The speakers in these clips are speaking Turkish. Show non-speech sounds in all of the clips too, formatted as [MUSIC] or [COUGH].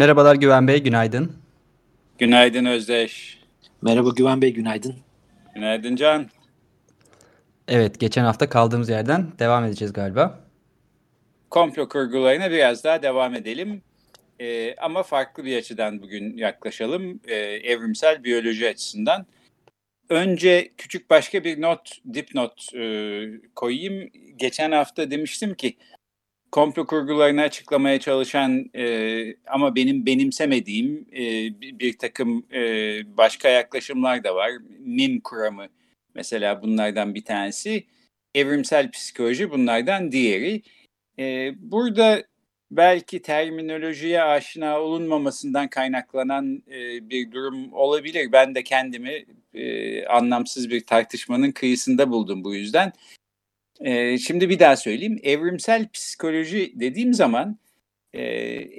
Merhabalar Güven Bey, günaydın. Günaydın Özdeş. Merhaba Güven Bey, günaydın. Günaydın Can. Evet, geçen hafta kaldığımız yerden devam edeceğiz galiba. Komplo kurgularına biraz daha devam edelim. Ee, ama farklı bir açıdan bugün yaklaşalım. Ee, evrimsel biyoloji açısından. Önce küçük başka bir not, dipnot e, koyayım. Geçen hafta demiştim ki komplo kurgularını açıklamaya çalışan e, ama benim benimsemediğim e, bir, takım e, başka yaklaşımlar da var. MIM kuramı mesela bunlardan bir tanesi. Evrimsel psikoloji bunlardan diğeri. E, burada belki terminolojiye aşina olunmamasından kaynaklanan e, bir durum olabilir. Ben de kendimi e, anlamsız bir tartışmanın kıyısında buldum bu yüzden. E, şimdi bir daha söyleyeyim. Evrimsel psikoloji dediğim zaman e,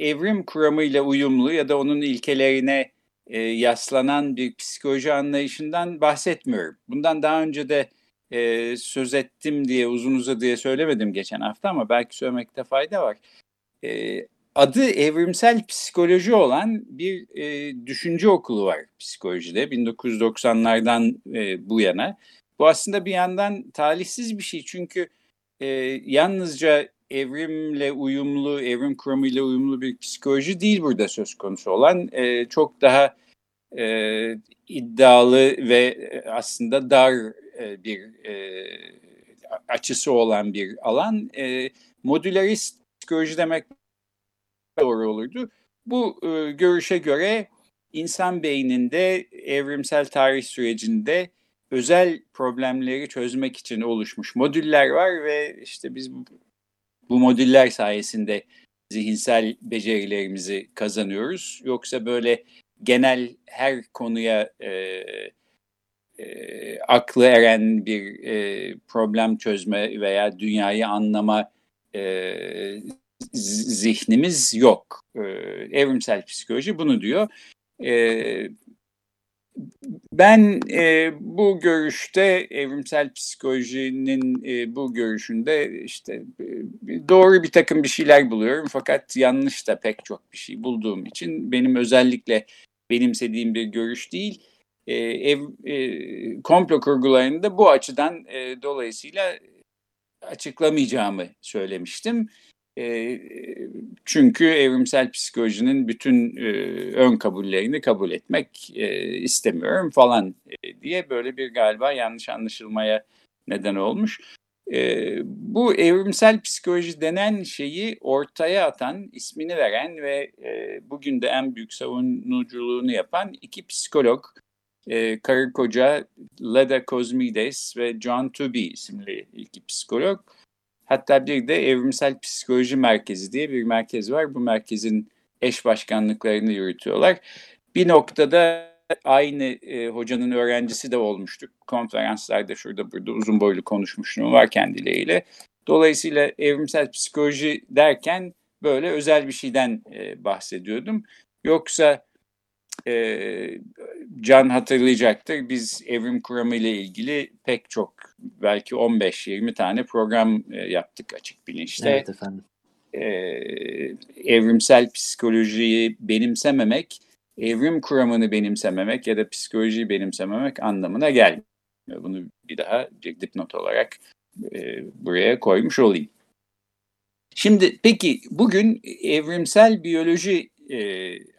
evrim kuramıyla uyumlu ya da onun ilkelerine e, yaslanan bir psikoloji anlayışından bahsetmiyorum. Bundan daha önce de e, söz ettim diye uzun uzadıya söylemedim geçen hafta ama belki söylemekte fayda var e, adı evrimsel psikoloji olan bir e, düşünce okulu var psikolojide 1990'lardan e, bu yana. Bu aslında bir yandan talihsiz bir şey çünkü e, yalnızca evrimle uyumlu, evrim kuramıyla uyumlu bir psikoloji değil burada söz konusu olan. E, çok daha e, iddialı ve aslında dar e, bir e, açısı olan bir alan. E, modülerist psikoloji demek doğru olurdu. Bu e, görüşe göre insan beyninde evrimsel tarih sürecinde özel problemleri çözmek için oluşmuş modüller var ve işte biz bu modüller sayesinde zihinsel becerilerimizi kazanıyoruz. Yoksa böyle genel her konuya e, e, aklı eren bir e, problem çözme veya dünyayı anlama e, zihnimiz yok. E, evrimsel psikoloji bunu diyor. E, ben e, bu görüşte evrimsel psikolojinin e, bu görüşünde işte e, doğru bir takım bir şeyler buluyorum fakat yanlış da pek çok bir şey bulduğum için benim özellikle benimsediğim bir görüş değil. E, ev e, komplo kurgularında bu açıdan e, dolayısıyla açıklamayacağımı söylemiştim. E, çünkü evrimsel psikolojinin bütün e, ön kabullerini kabul etmek e, istemiyorum falan e, diye böyle bir galiba yanlış anlaşılmaya neden olmuş. E, bu evrimsel psikoloji denen şeyi ortaya atan, ismini veren ve bugün de en büyük savunuculuğunu yapan iki psikolog, e, karı koca Leda Kozmides ve John Tooby isimli iki psikolog Hatta bir de Evrimsel Psikoloji Merkezi diye bir merkez var. Bu merkezin eş başkanlıklarını yürütüyorlar. Bir noktada aynı e, hocanın öğrencisi de olmuştuk. Konferanslarda şurada burada uzun boylu konuşmuşluğum var kendileriyle. Dolayısıyla evrimsel psikoloji derken böyle özel bir şeyden e, bahsediyordum. Yoksa e, Can hatırlayacaktır. Biz evrim kuramı ile ilgili pek çok belki 15-20 tane program e, yaptık açık bilinçte. Evet efendim. E, evrimsel psikolojiyi benimsememek, evrim kuramını benimsememek ya da psikolojiyi benimsememek anlamına gelmiyor. Bunu bir daha bir dipnot olarak e, buraya koymuş olayım. Şimdi peki bugün evrimsel biyoloji e,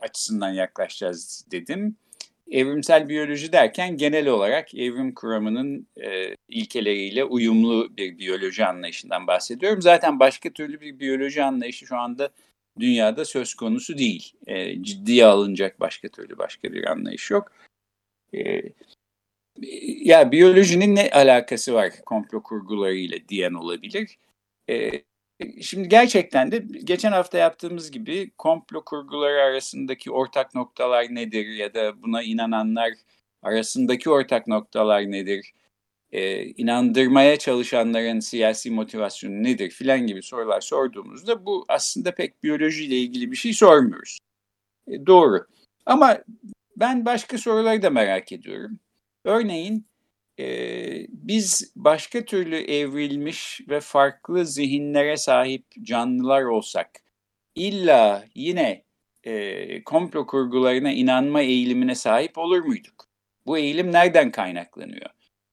açısından yaklaşacağız dedim. Evrimsel biyoloji derken genel olarak evrim kuramının e, ilkeleriyle uyumlu bir biyoloji anlayışından bahsediyorum. Zaten başka türlü bir biyoloji anlayışı şu anda dünyada söz konusu değil. E, ciddiye alınacak başka türlü başka bir anlayış yok. E, ya biyolojinin ne alakası var komplo kurgularıyla diyen olabilir. E, şimdi gerçekten de geçen hafta yaptığımız gibi komplo kurguları arasındaki ortak noktalar nedir ya da buna inananlar arasındaki ortak noktalar nedir? Ee, inandırmaya çalışanların siyasi motivasyonu nedir filan gibi sorular sorduğumuzda bu aslında pek biyolojiyle ilgili bir şey sormuyoruz. E, doğru. Ama ben başka soruları da merak ediyorum. Örneğin biz başka türlü evrilmiş ve farklı zihinlere sahip canlılar olsak illa yine e, komplo kurgularına inanma eğilimine sahip olur muyduk? Bu eğilim nereden kaynaklanıyor?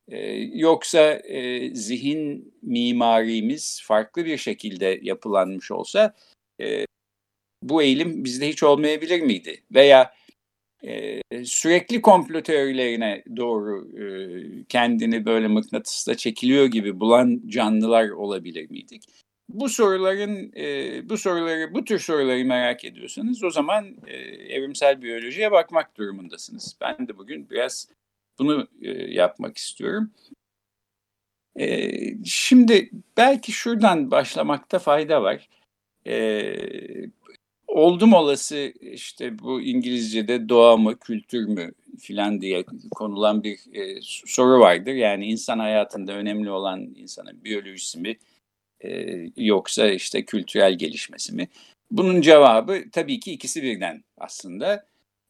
E, yoksa e, zihin mimarimiz farklı bir şekilde yapılanmış olsa e, bu eğilim bizde hiç olmayabilir miydi? Veya e, sürekli komplo teorilerine doğru e, kendini böyle mıknatısla çekiliyor gibi bulan canlılar olabilir miydik? Bu soruların, e, bu soruları, bu tür soruları merak ediyorsanız o zaman e, evrimsel biyolojiye bakmak durumundasınız. Ben de bugün biraz bunu e, yapmak istiyorum. E, şimdi belki şuradan başlamakta fayda var. E, oldum olası işte bu İngilizce'de doğa mı kültür mü filan diye konulan bir e, soru vardır. Yani insan hayatında önemli olan insanın biyolojisi mi e, yoksa işte kültürel gelişmesi mi? Bunun cevabı tabii ki ikisi birden aslında.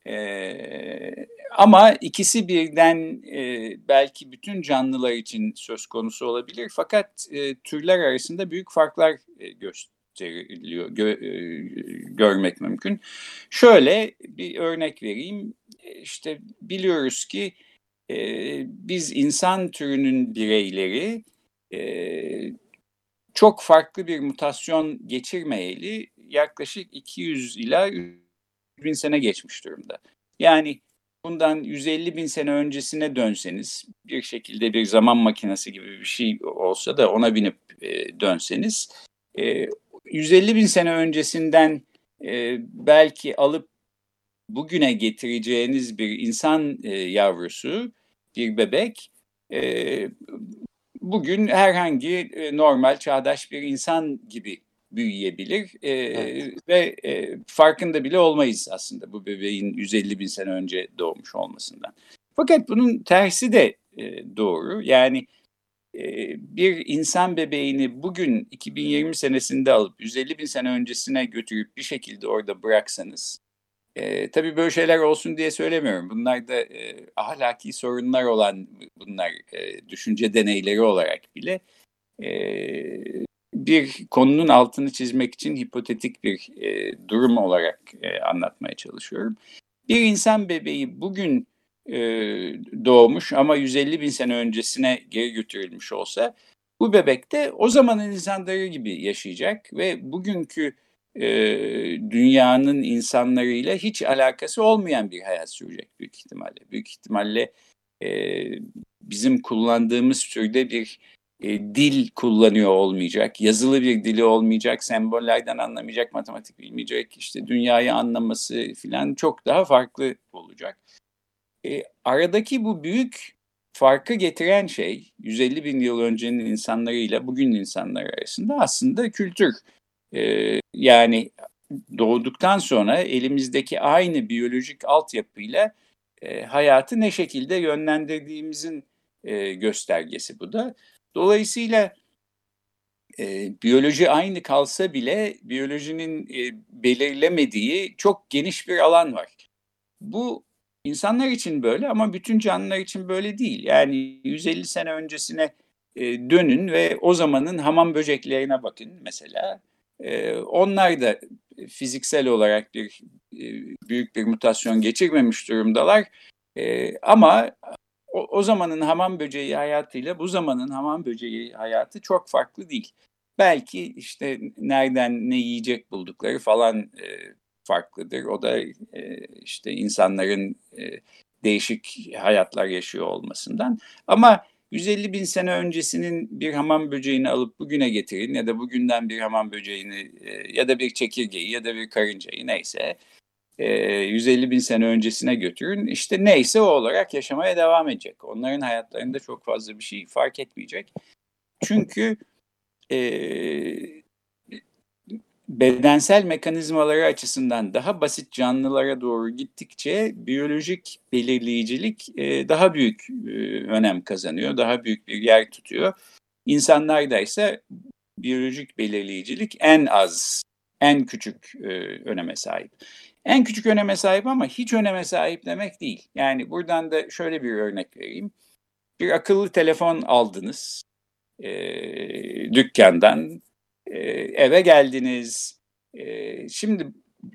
E, ama ikisi birden e, belki bütün canlılar için söz konusu olabilir. Fakat e, türler arasında büyük farklar e, gösteriyor gösteriliyor, gö, e, görmek mümkün. Şöyle bir örnek vereyim. İşte biliyoruz ki e, biz insan türünün bireyleri e, çok farklı bir mutasyon geçirmeyeli yaklaşık 200 ila 3000 sene geçmiş durumda. Yani bundan 150 bin sene öncesine dönseniz bir şekilde bir zaman makinesi gibi bir şey olsa da ona binip e, dönseniz e, 150 bin sene öncesinden e, belki alıp bugüne getireceğiniz bir insan e, yavrusu, bir bebek, e, bugün herhangi e, normal, çağdaş bir insan gibi büyüyebilir e, evet. ve e, farkında bile olmayız aslında bu bebeğin 150 bin sene önce doğmuş olmasından. Fakat bunun tersi de e, doğru. Yani bir insan bebeğini bugün 2020 senesinde alıp 150 bin sene öncesine götürüp bir şekilde orada bıraksanız e, tabii böyle şeyler olsun diye söylemiyorum. Bunlar da e, ahlaki sorunlar olan bunlar e, düşünce deneyleri olarak bile e, bir konunun altını çizmek için hipotetik bir e, durum olarak e, anlatmaya çalışıyorum. Bir insan bebeği bugün e, doğmuş ama 150 bin sene öncesine geri götürülmüş olsa bu bebek de o zamanın insanları gibi yaşayacak ve bugünkü e, dünyanın insanlarıyla hiç alakası olmayan bir hayat sürecek büyük ihtimalle. Büyük ihtimalle e, bizim kullandığımız türde bir e, dil kullanıyor olmayacak, yazılı bir dili olmayacak, sembollerden anlamayacak, matematik bilmeyecek, işte dünyayı anlaması filan çok daha farklı olacak. E, aradaki bu büyük farkı getiren şey 150 bin yıl öncenin insanlarıyla bugünün insanları arasında aslında kültür. E, yani doğduktan sonra elimizdeki aynı biyolojik altyapıyla e, hayatı ne şekilde yönlendirdiğimizin e, göstergesi bu da. Dolayısıyla e, biyoloji aynı kalsa bile biyolojinin e, belirlemediği çok geniş bir alan var. Bu İnsanlar için böyle ama bütün canlılar için böyle değil. Yani 150 sene öncesine e, dönün ve o zamanın hamam böceklerine bakın mesela. E, onlar da fiziksel olarak bir e, büyük bir mutasyon geçirmemiş durumdalar. Ama o, zamanın hamam böceği hayatıyla bu zamanın hamam böceği hayatı çok farklı değil. Belki işte nereden ne yiyecek buldukları falan farklıdır. O da e, işte insanların e, değişik hayatlar yaşıyor olmasından. Ama 150 bin sene öncesinin bir hamam böceğini alıp bugüne getirin ya da bugünden bir hamam böceğini e, ya da bir çekirgeyi ya da bir karıncayı neyse 150 e, bin sene öncesine götürün. İşte neyse o olarak yaşamaya devam edecek. Onların hayatlarında çok fazla bir şey fark etmeyecek. Çünkü e, bedensel mekanizmaları açısından daha basit canlılara doğru gittikçe biyolojik belirleyicilik e, daha büyük e, önem kazanıyor, daha büyük bir yer tutuyor. İnsanlarda ise biyolojik belirleyicilik en az, en küçük e, öneme sahip. En küçük öneme sahip ama hiç öneme sahip demek değil. Yani buradan da şöyle bir örnek vereyim. Bir akıllı telefon aldınız e, dükkandan, eve geldiniz. E, şimdi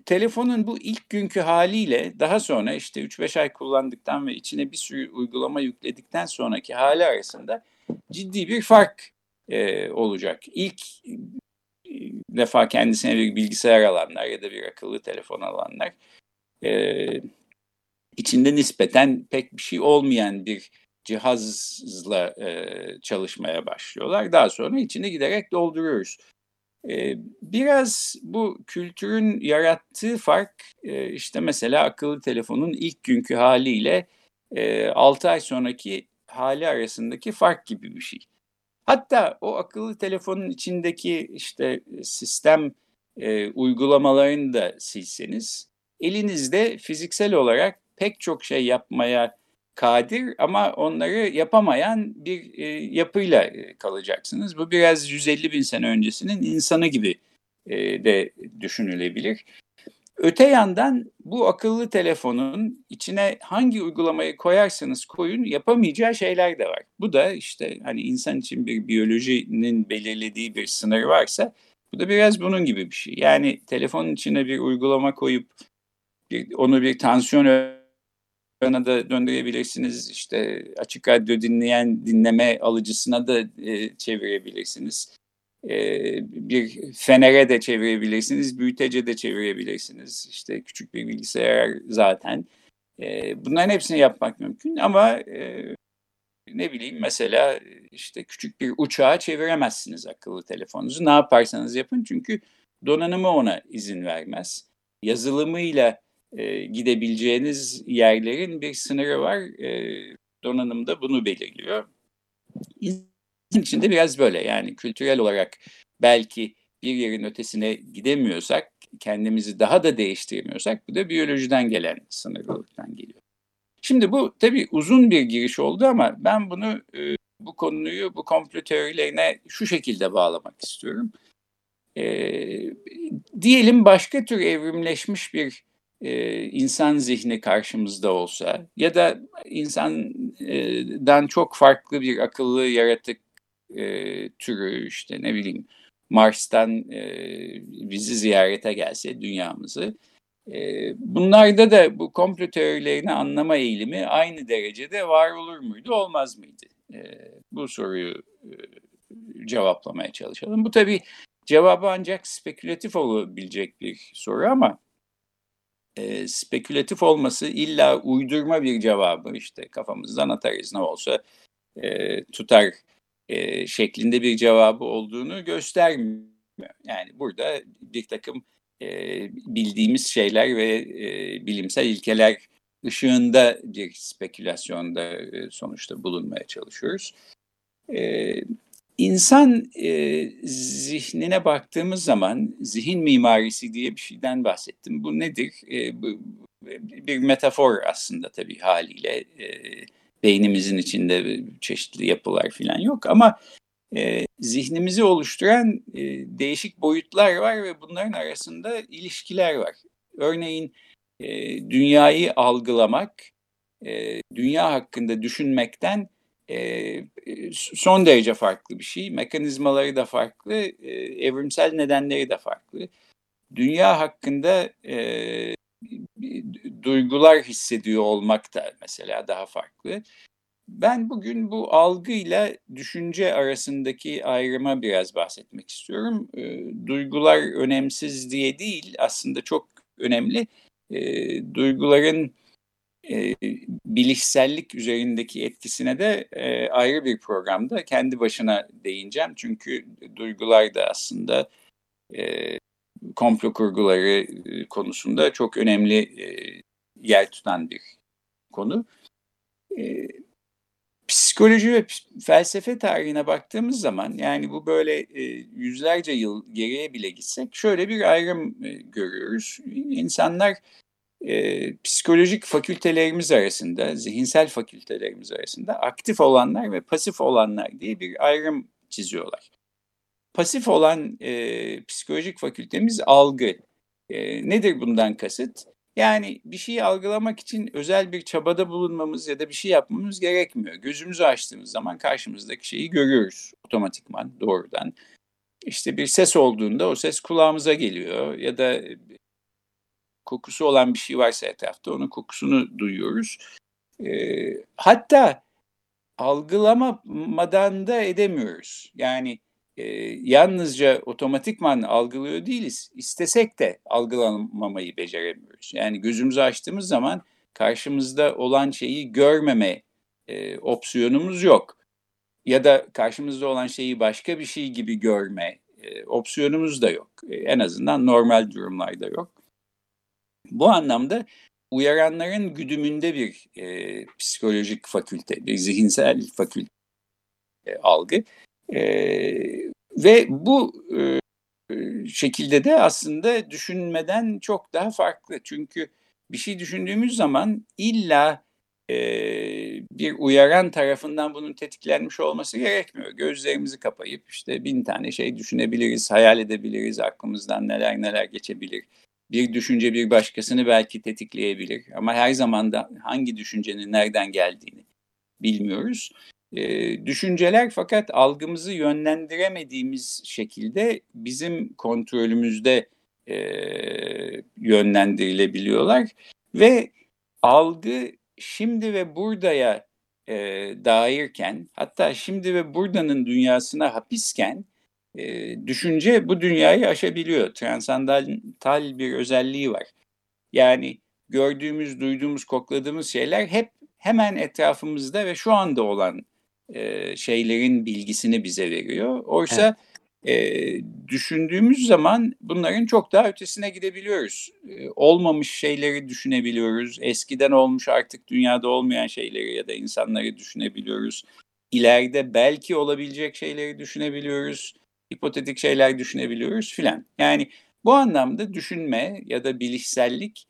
telefonun bu ilk günkü haliyle daha sonra işte 3-5 ay kullandıktan ve içine bir sürü uygulama yükledikten sonraki hali arasında ciddi bir fark e, olacak. İlk defa kendisine bir bilgisayar alanlar ya da bir akıllı telefon alanlar e, içinde nispeten pek bir şey olmayan bir cihazla e, çalışmaya başlıyorlar. Daha sonra içine giderek dolduruyoruz. E, biraz bu kültürün yarattığı fark e, işte mesela akıllı telefonun ilk günkü haliyle e, 6 ay sonraki hali arasındaki fark gibi bir şey. Hatta o akıllı telefonun içindeki işte sistem e, uygulamalarını da silseniz elinizde fiziksel olarak pek çok şey yapmaya kadir ama onları yapamayan bir e, yapıyla e, kalacaksınız. Bu biraz 150 bin sene öncesinin insanı gibi e, de düşünülebilir. Öte yandan bu akıllı telefonun içine hangi uygulamayı koyarsanız koyun yapamayacağı şeyler de var. Bu da işte hani insan için bir biyolojinin belirlediği bir sınır varsa bu da biraz bunun gibi bir şey. Yani telefonun içine bir uygulama koyup bir, onu bir tansiyon da döndürebilirsiniz. İşte açık radyo dinleyen dinleme alıcısına da e, çevirebilirsiniz e, bir fenere de çevirebilirsiniz, büyütece de çevirebilirsiniz. İşte küçük bir bilgisayar zaten. E, bunların hepsini yapmak mümkün ama e, ne bileyim mesela işte küçük bir uçağı çeviremezsiniz akıllı telefonunuzu. Ne yaparsanız yapın çünkü donanımı ona izin vermez. Yazılımıyla e, gidebileceğiniz yerlerin bir sınırı var. E, donanım da bunu belirliyor için de biraz böyle yani kültürel olarak belki bir yerin ötesine gidemiyorsak, kendimizi daha da değiştiremiyorsak bu da biyolojiden gelen sınırlılıktan geliyor. Şimdi bu tabii uzun bir giriş oldu ama ben bunu e, bu konuyu bu komplo teorilerine şu şekilde bağlamak istiyorum. E, diyelim başka tür evrimleşmiş bir e, insan zihni karşımızda olsa ya da insandan çok farklı bir akıllı yaratık e, türü işte ne bileyim Mars'tan e, bizi ziyarete gelse dünyamızı e, bunlarda da bu komplo teorilerini anlama eğilimi aynı derecede var olur muydu olmaz mıydı? E, bu soruyu e, cevaplamaya çalışalım. Bu tabii cevabı ancak spekülatif olabilecek bir soru ama e, spekülatif olması illa uydurma bir cevabı işte kafamızdan atarız ne olsa e, tutar e, şeklinde bir cevabı olduğunu göstermiyor. Yani burada bir takım e, bildiğimiz şeyler ve e, bilimsel ilkeler ışığında bir spekülasyonda e, sonuçta bulunmaya çalışıyoruz. E, insan e, zihnine baktığımız zaman zihin mimarisi diye bir şeyden bahsettim. Bu nedir? E, bu, bir metafor aslında tabii haliyle. E, beynimizin içinde çeşitli yapılar falan yok ama e, zihnimizi oluşturan e, değişik boyutlar var ve bunların arasında ilişkiler var. Örneğin e, dünyayı algılamak, e, dünya hakkında düşünmekten e, son derece farklı bir şey. Mekanizmaları da farklı, e, evrimsel nedenleri de farklı. Dünya hakkında e, duygular hissediyor olmak da mesela daha farklı. Ben bugün bu algıyla düşünce arasındaki ayrıma biraz bahsetmek istiyorum. E, duygular önemsiz diye değil, aslında çok önemli. E, duyguların e, bilişsellik üzerindeki etkisine de e, ayrı bir programda kendi başına değineceğim. Çünkü duygular da aslında e, komplo kurguları e, konusunda çok önemli e, yer tutan bir konu. E, psikoloji ve felsefe tarihine baktığımız zaman yani bu böyle e, yüzlerce yıl geriye bile gitsek şöyle bir ayrım e, görüyoruz. İnsanlar e, psikolojik fakültelerimiz arasında, zihinsel fakültelerimiz arasında aktif olanlar ve pasif olanlar diye bir ayrım çiziyorlar. Pasif olan e, psikolojik fakültemiz algı. E, nedir bundan kasıt? Yani bir şeyi algılamak için özel bir çabada bulunmamız ya da bir şey yapmamız gerekmiyor. Gözümüzü açtığımız zaman karşımızdaki şeyi görüyoruz otomatikman doğrudan. İşte bir ses olduğunda o ses kulağımıza geliyor ya da kokusu olan bir şey varsa etrafta onun kokusunu duyuyoruz. E, hatta algılamadan da edemiyoruz. Yani e, yalnızca otomatikman algılıyor değiliz. İstesek de algılamamayı beceremiyoruz. Yani gözümüzü açtığımız zaman karşımızda olan şeyi görmeme e, opsiyonumuz yok. Ya da karşımızda olan şeyi başka bir şey gibi görme e, opsiyonumuz da yok. E, en azından normal durumlarda yok. Bu anlamda uyaranların güdümünde bir e, psikolojik fakülte, bir zihinsel fakülte e, algı. E, ve bu e, şekilde de aslında düşünmeden çok daha farklı. Çünkü bir şey düşündüğümüz zaman illa e, bir uyaran tarafından bunun tetiklenmiş olması gerekmiyor. Gözlerimizi kapayıp işte bin tane şey düşünebiliriz, hayal edebiliriz, aklımızdan neler neler geçebilir bir düşünce bir başkasını belki tetikleyebilir ama her zaman da hangi düşüncenin nereden geldiğini bilmiyoruz. E, düşünceler fakat algımızı yönlendiremediğimiz şekilde bizim kontrolümüzde e, yönlendirilebiliyorlar ve algı şimdi ve buradaya e, dairken hatta şimdi ve buradanın dünyasına hapisken e, düşünce bu dünyayı aşabiliyor. Transandantal bir özelliği var. Yani gördüğümüz, duyduğumuz, kokladığımız şeyler hep hemen etrafımızda ve şu anda olan e, şeylerin bilgisini bize veriyor. Oysa evet. e, düşündüğümüz zaman bunların çok daha ötesine gidebiliyoruz. E, olmamış şeyleri düşünebiliyoruz. Eskiden olmuş artık dünyada olmayan şeyleri ya da insanları düşünebiliyoruz. İleride belki olabilecek şeyleri düşünebiliyoruz hipotetik şeyler düşünebiliyoruz filan. Yani bu anlamda düşünme ya da bilişsellik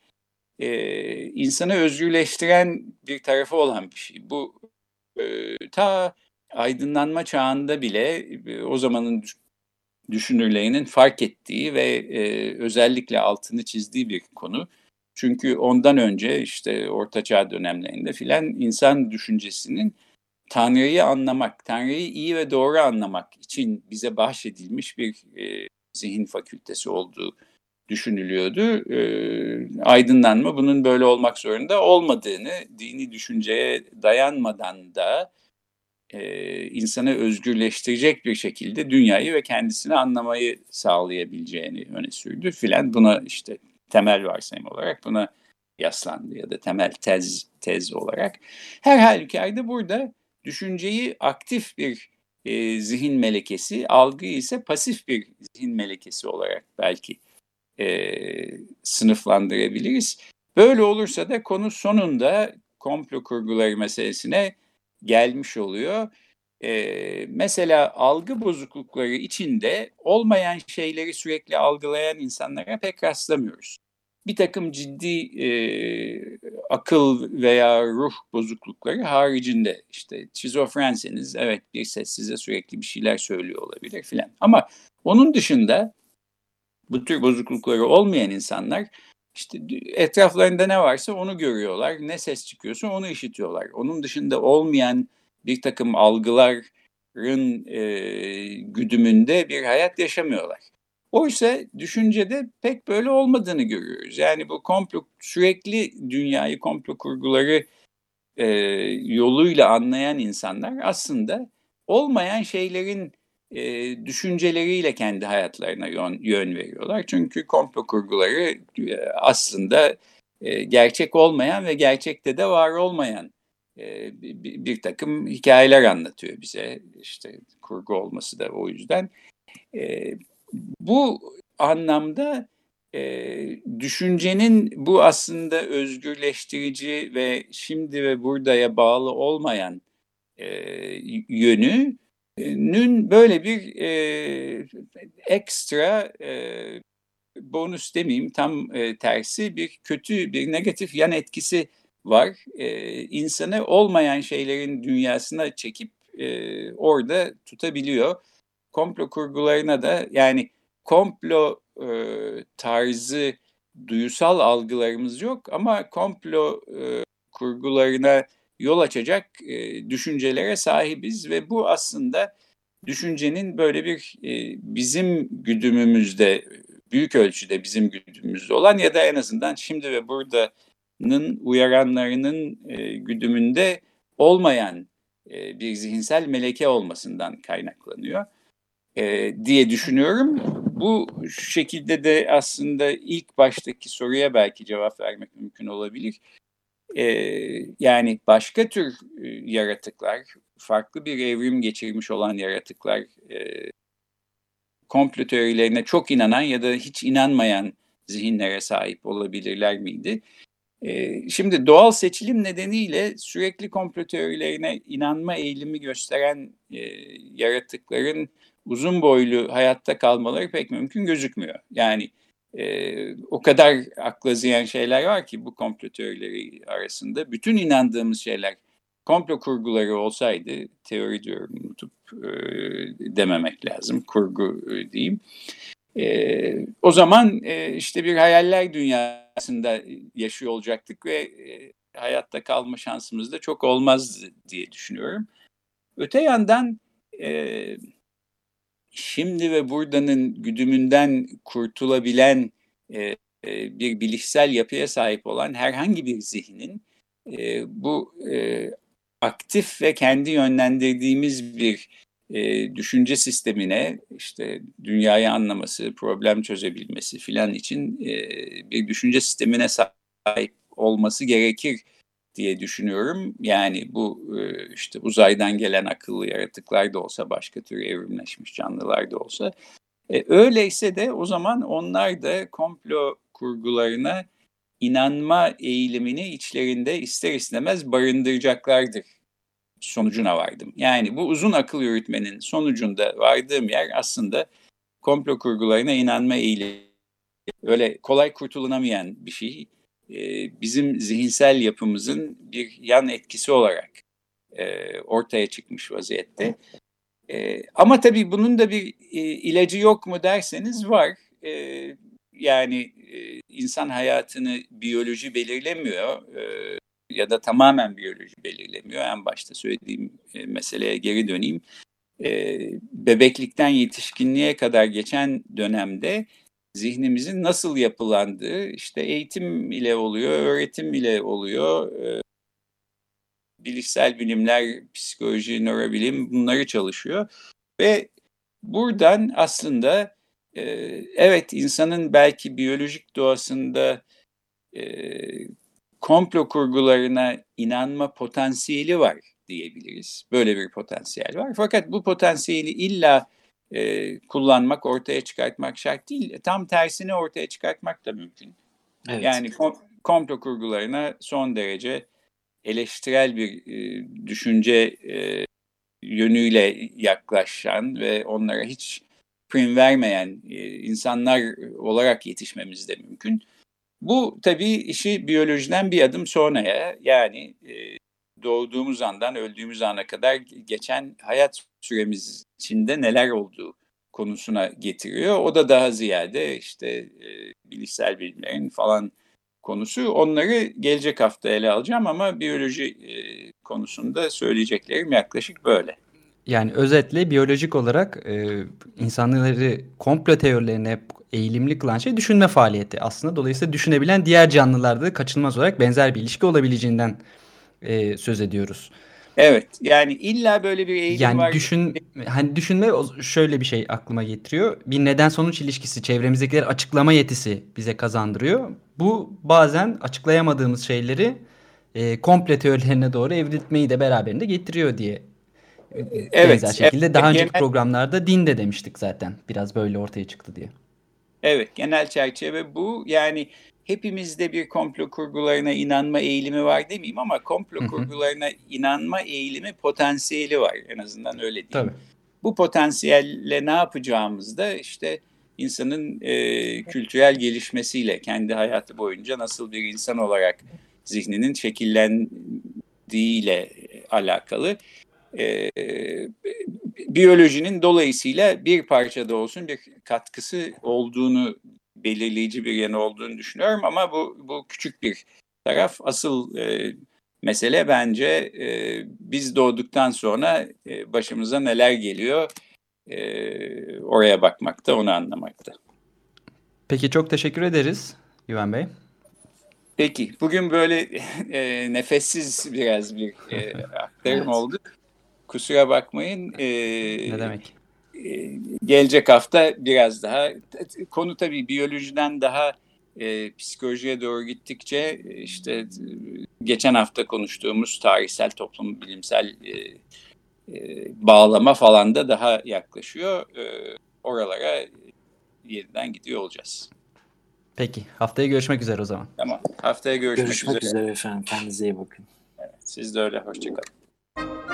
e, insanı özgürleştiren bir tarafı olan bir şey. Bu e, ta aydınlanma çağında bile e, o zamanın düşünürlerinin fark ettiği ve e, özellikle altını çizdiği bir konu. Çünkü ondan önce işte Orta Çağ dönemlerinde filan insan düşüncesinin Tanrı'yı anlamak, Tanrı'yı iyi ve doğru anlamak için bize bahşedilmiş bir e, zihin fakültesi olduğu düşünülüyordu. E, aydınlanma bunun böyle olmak zorunda olmadığını, dini düşünceye dayanmadan da e, insanı özgürleştirecek bir şekilde dünyayı ve kendisini anlamayı sağlayabileceğini öne sürdü filan. Buna işte temel varsayım olarak buna yaslandı ya da temel tez tez olarak. Her halükarda burada düşünceyi aktif bir e, zihin melekesi, algı ise pasif bir zihin melekesi olarak belki e, sınıflandırabiliriz. Böyle olursa da konu sonunda komplo kurguları meselesine gelmiş oluyor. Ee, mesela algı bozuklukları içinde olmayan şeyleri sürekli algılayan insanlara pek rastlamıyoruz bir takım ciddi e, akıl veya ruh bozuklukları haricinde işte şizofrenseniz evet bir ses size sürekli bir şeyler söylüyor olabilir filan. Ama onun dışında bu tür bozuklukları olmayan insanlar işte etraflarında ne varsa onu görüyorlar. Ne ses çıkıyorsa onu işitiyorlar. Onun dışında olmayan bir takım algıların e, güdümünde bir hayat yaşamıyorlar. Oysa düşüncede pek böyle olmadığını görüyoruz. Yani bu komplo sürekli dünyayı komplo kurguları e, yoluyla anlayan insanlar aslında olmayan şeylerin e, düşünceleriyle kendi hayatlarına yön, yön veriyorlar. Çünkü komplo kurguları e, aslında e, gerçek olmayan ve gerçekte de var olmayan e, bir, bir takım hikayeler anlatıyor bize. İşte kurgu olması da o yüzden. E, bu anlamda e, düşüncenin bu aslında özgürleştirici ve şimdi ve buradaya bağlı olmayan e, yönünün böyle bir e, ekstra e, bonus demeyeyim tam e, tersi bir kötü bir negatif yan etkisi var. E, insanı olmayan şeylerin dünyasına çekip e, orada tutabiliyor. Komplo kurgularına da yani komplo e, tarzı duyusal algılarımız yok ama komplo e, kurgularına yol açacak e, düşüncelere sahibiz ve bu aslında düşüncenin böyle bir e, bizim güdümümüzde büyük ölçüde bizim güdümümüzde olan ya da en azından şimdi ve burada'nın uyaranlarının e, güdümünde olmayan e, bir zihinsel meleke olmasından kaynaklanıyor e, diye düşünüyorum. Bu şekilde de aslında ilk baştaki soruya belki cevap vermek mümkün olabilir. E, yani başka tür e, yaratıklar, farklı bir evrim geçirmiş olan yaratıklar, e, komplo teorilerine çok inanan ya da hiç inanmayan zihinlere sahip olabilirler miydi? Ee, şimdi doğal seçilim nedeniyle sürekli komplo teorilerine inanma eğilimi gösteren e, yaratıkların uzun boylu hayatta kalmaları pek mümkün gözükmüyor. Yani e, o kadar akla ziyan şeyler var ki bu komplo teorileri arasında. Bütün inandığımız şeyler komplo kurguları olsaydı, teori diyorum unutup e, dememek lazım, kurgu e, diyeyim. E, o zaman e, işte bir hayaller dünyasında yaşıyor olacaktık ve e, hayatta kalma şansımız da çok olmaz diye düşünüyorum. Öte yandan e, şimdi ve buradanın güdümünden kurtulabilen e, e, bir bilişsel yapıya sahip olan herhangi bir zihnin e, bu e, aktif ve kendi yönlendirdiğimiz bir e, düşünce sistemine işte dünyayı anlaması, problem çözebilmesi filan için e, bir düşünce sistemine sahip olması gerekir diye düşünüyorum. Yani bu e, işte uzaydan gelen akıllı yaratıklar da olsa, başka tür evrimleşmiş canlılar da olsa. E, öyleyse de o zaman onlar da komplo kurgularına inanma eğilimini içlerinde ister istemez barındıracaklardır sonucuna vardım. Yani bu uzun akıl yürütmenin sonucunda vardığım yer aslında komplo kurgularına inanma eğilimi. Öyle kolay kurtulunamayan bir şey. Ee, bizim zihinsel yapımızın bir yan etkisi olarak e, ortaya çıkmış vaziyette. E, ama tabii bunun da bir e, ilacı yok mu derseniz var. E, yani e, insan hayatını biyoloji belirlemiyor. E, ya da tamamen biyoloji belirlemiyor. En başta söylediğim e, meseleye geri döneyim. E, bebeklikten yetişkinliğe kadar geçen dönemde zihnimizin nasıl yapılandığı işte eğitim ile oluyor, öğretim ile oluyor. E, bilişsel bilimler, psikoloji, nörobilim bunları çalışıyor. Ve buradan aslında e, evet insanın belki biyolojik doğasında e, komplo kurgularına inanma potansiyeli var diyebiliriz. Böyle bir potansiyel var. Fakat bu potansiyeli illa e, kullanmak, ortaya çıkartmak şart değil. Tam tersini ortaya çıkartmak da mümkün. Evet. Yani kom komplo kurgularına son derece eleştirel bir e, düşünce e, yönüyle yaklaşan ve onlara hiç prim vermeyen e, insanlar olarak yetişmemiz de mümkün. Bu tabii işi biyolojiden bir adım sonraya yani e, doğduğumuz andan öldüğümüz ana kadar geçen hayat süremiz içinde neler olduğu konusuna getiriyor. O da daha ziyade işte e, bilişsel bilimlerin falan konusu. Onları gelecek hafta ele alacağım ama biyoloji e, konusunda söyleyeceklerim yaklaşık böyle. Yani özetle biyolojik olarak e, insanları komplo teorilerine eğilimli kılan şey düşünme faaliyeti aslında. Dolayısıyla düşünebilen diğer canlılarda kaçınılmaz olarak benzer bir ilişki olabileceğinden e, söz ediyoruz. Evet yani illa böyle bir eğilim yani var. düşün hani düşünme şöyle bir şey aklıma getiriyor. Bir neden sonuç ilişkisi çevremizdekileri açıklama yetisi bize kazandırıyor. Bu bazen açıklayamadığımız şeyleri e, komple teorilerine doğru evrilmeyi de beraberinde getiriyor diye evet, benzer şekilde evet, daha önceki genel... programlarda din de demiştik zaten. Biraz böyle ortaya çıktı diye. Evet genel çerçeve bu. Yani hepimizde bir komplo kurgularına inanma eğilimi var demeyeyim ama komplo hı hı. kurgularına inanma eğilimi potansiyeli var en azından öyle diyeyim. Tabii. Bu potansiyelle ne yapacağımız da işte insanın e, kültürel gelişmesiyle kendi hayatı boyunca nasıl bir insan olarak zihninin şekillendiğiyle alakalı. E, biyolojinin dolayısıyla bir parçada olsun bir katkısı olduğunu belirleyici bir yanı olduğunu düşünüyorum ama bu bu küçük bir taraf. Asıl e, mesele bence e, biz doğduktan sonra e, başımıza neler geliyor e, oraya bakmakta, onu anlamakta. Peki çok teşekkür ederiz Güven Bey. Peki bugün böyle e, nefessiz biraz bir e, [LAUGHS] aktarım evet. oldu. Kusura bakmayın. E, ne demek? E, gelecek hafta biraz daha konu tabii biyolojiden daha e, psikolojiye doğru gittikçe işte geçen hafta konuştuğumuz tarihsel toplum bilimsel e, e, bağlama falan da daha yaklaşıyor. E, oralara yeniden gidiyor olacağız. Peki. Haftaya görüşmek üzere o zaman. Tamam. Haftaya görüşmek, görüşmek üzere. üzere efendim. Kendinize iyi bakın. Evet, siz de öyle. Hoşçakalın.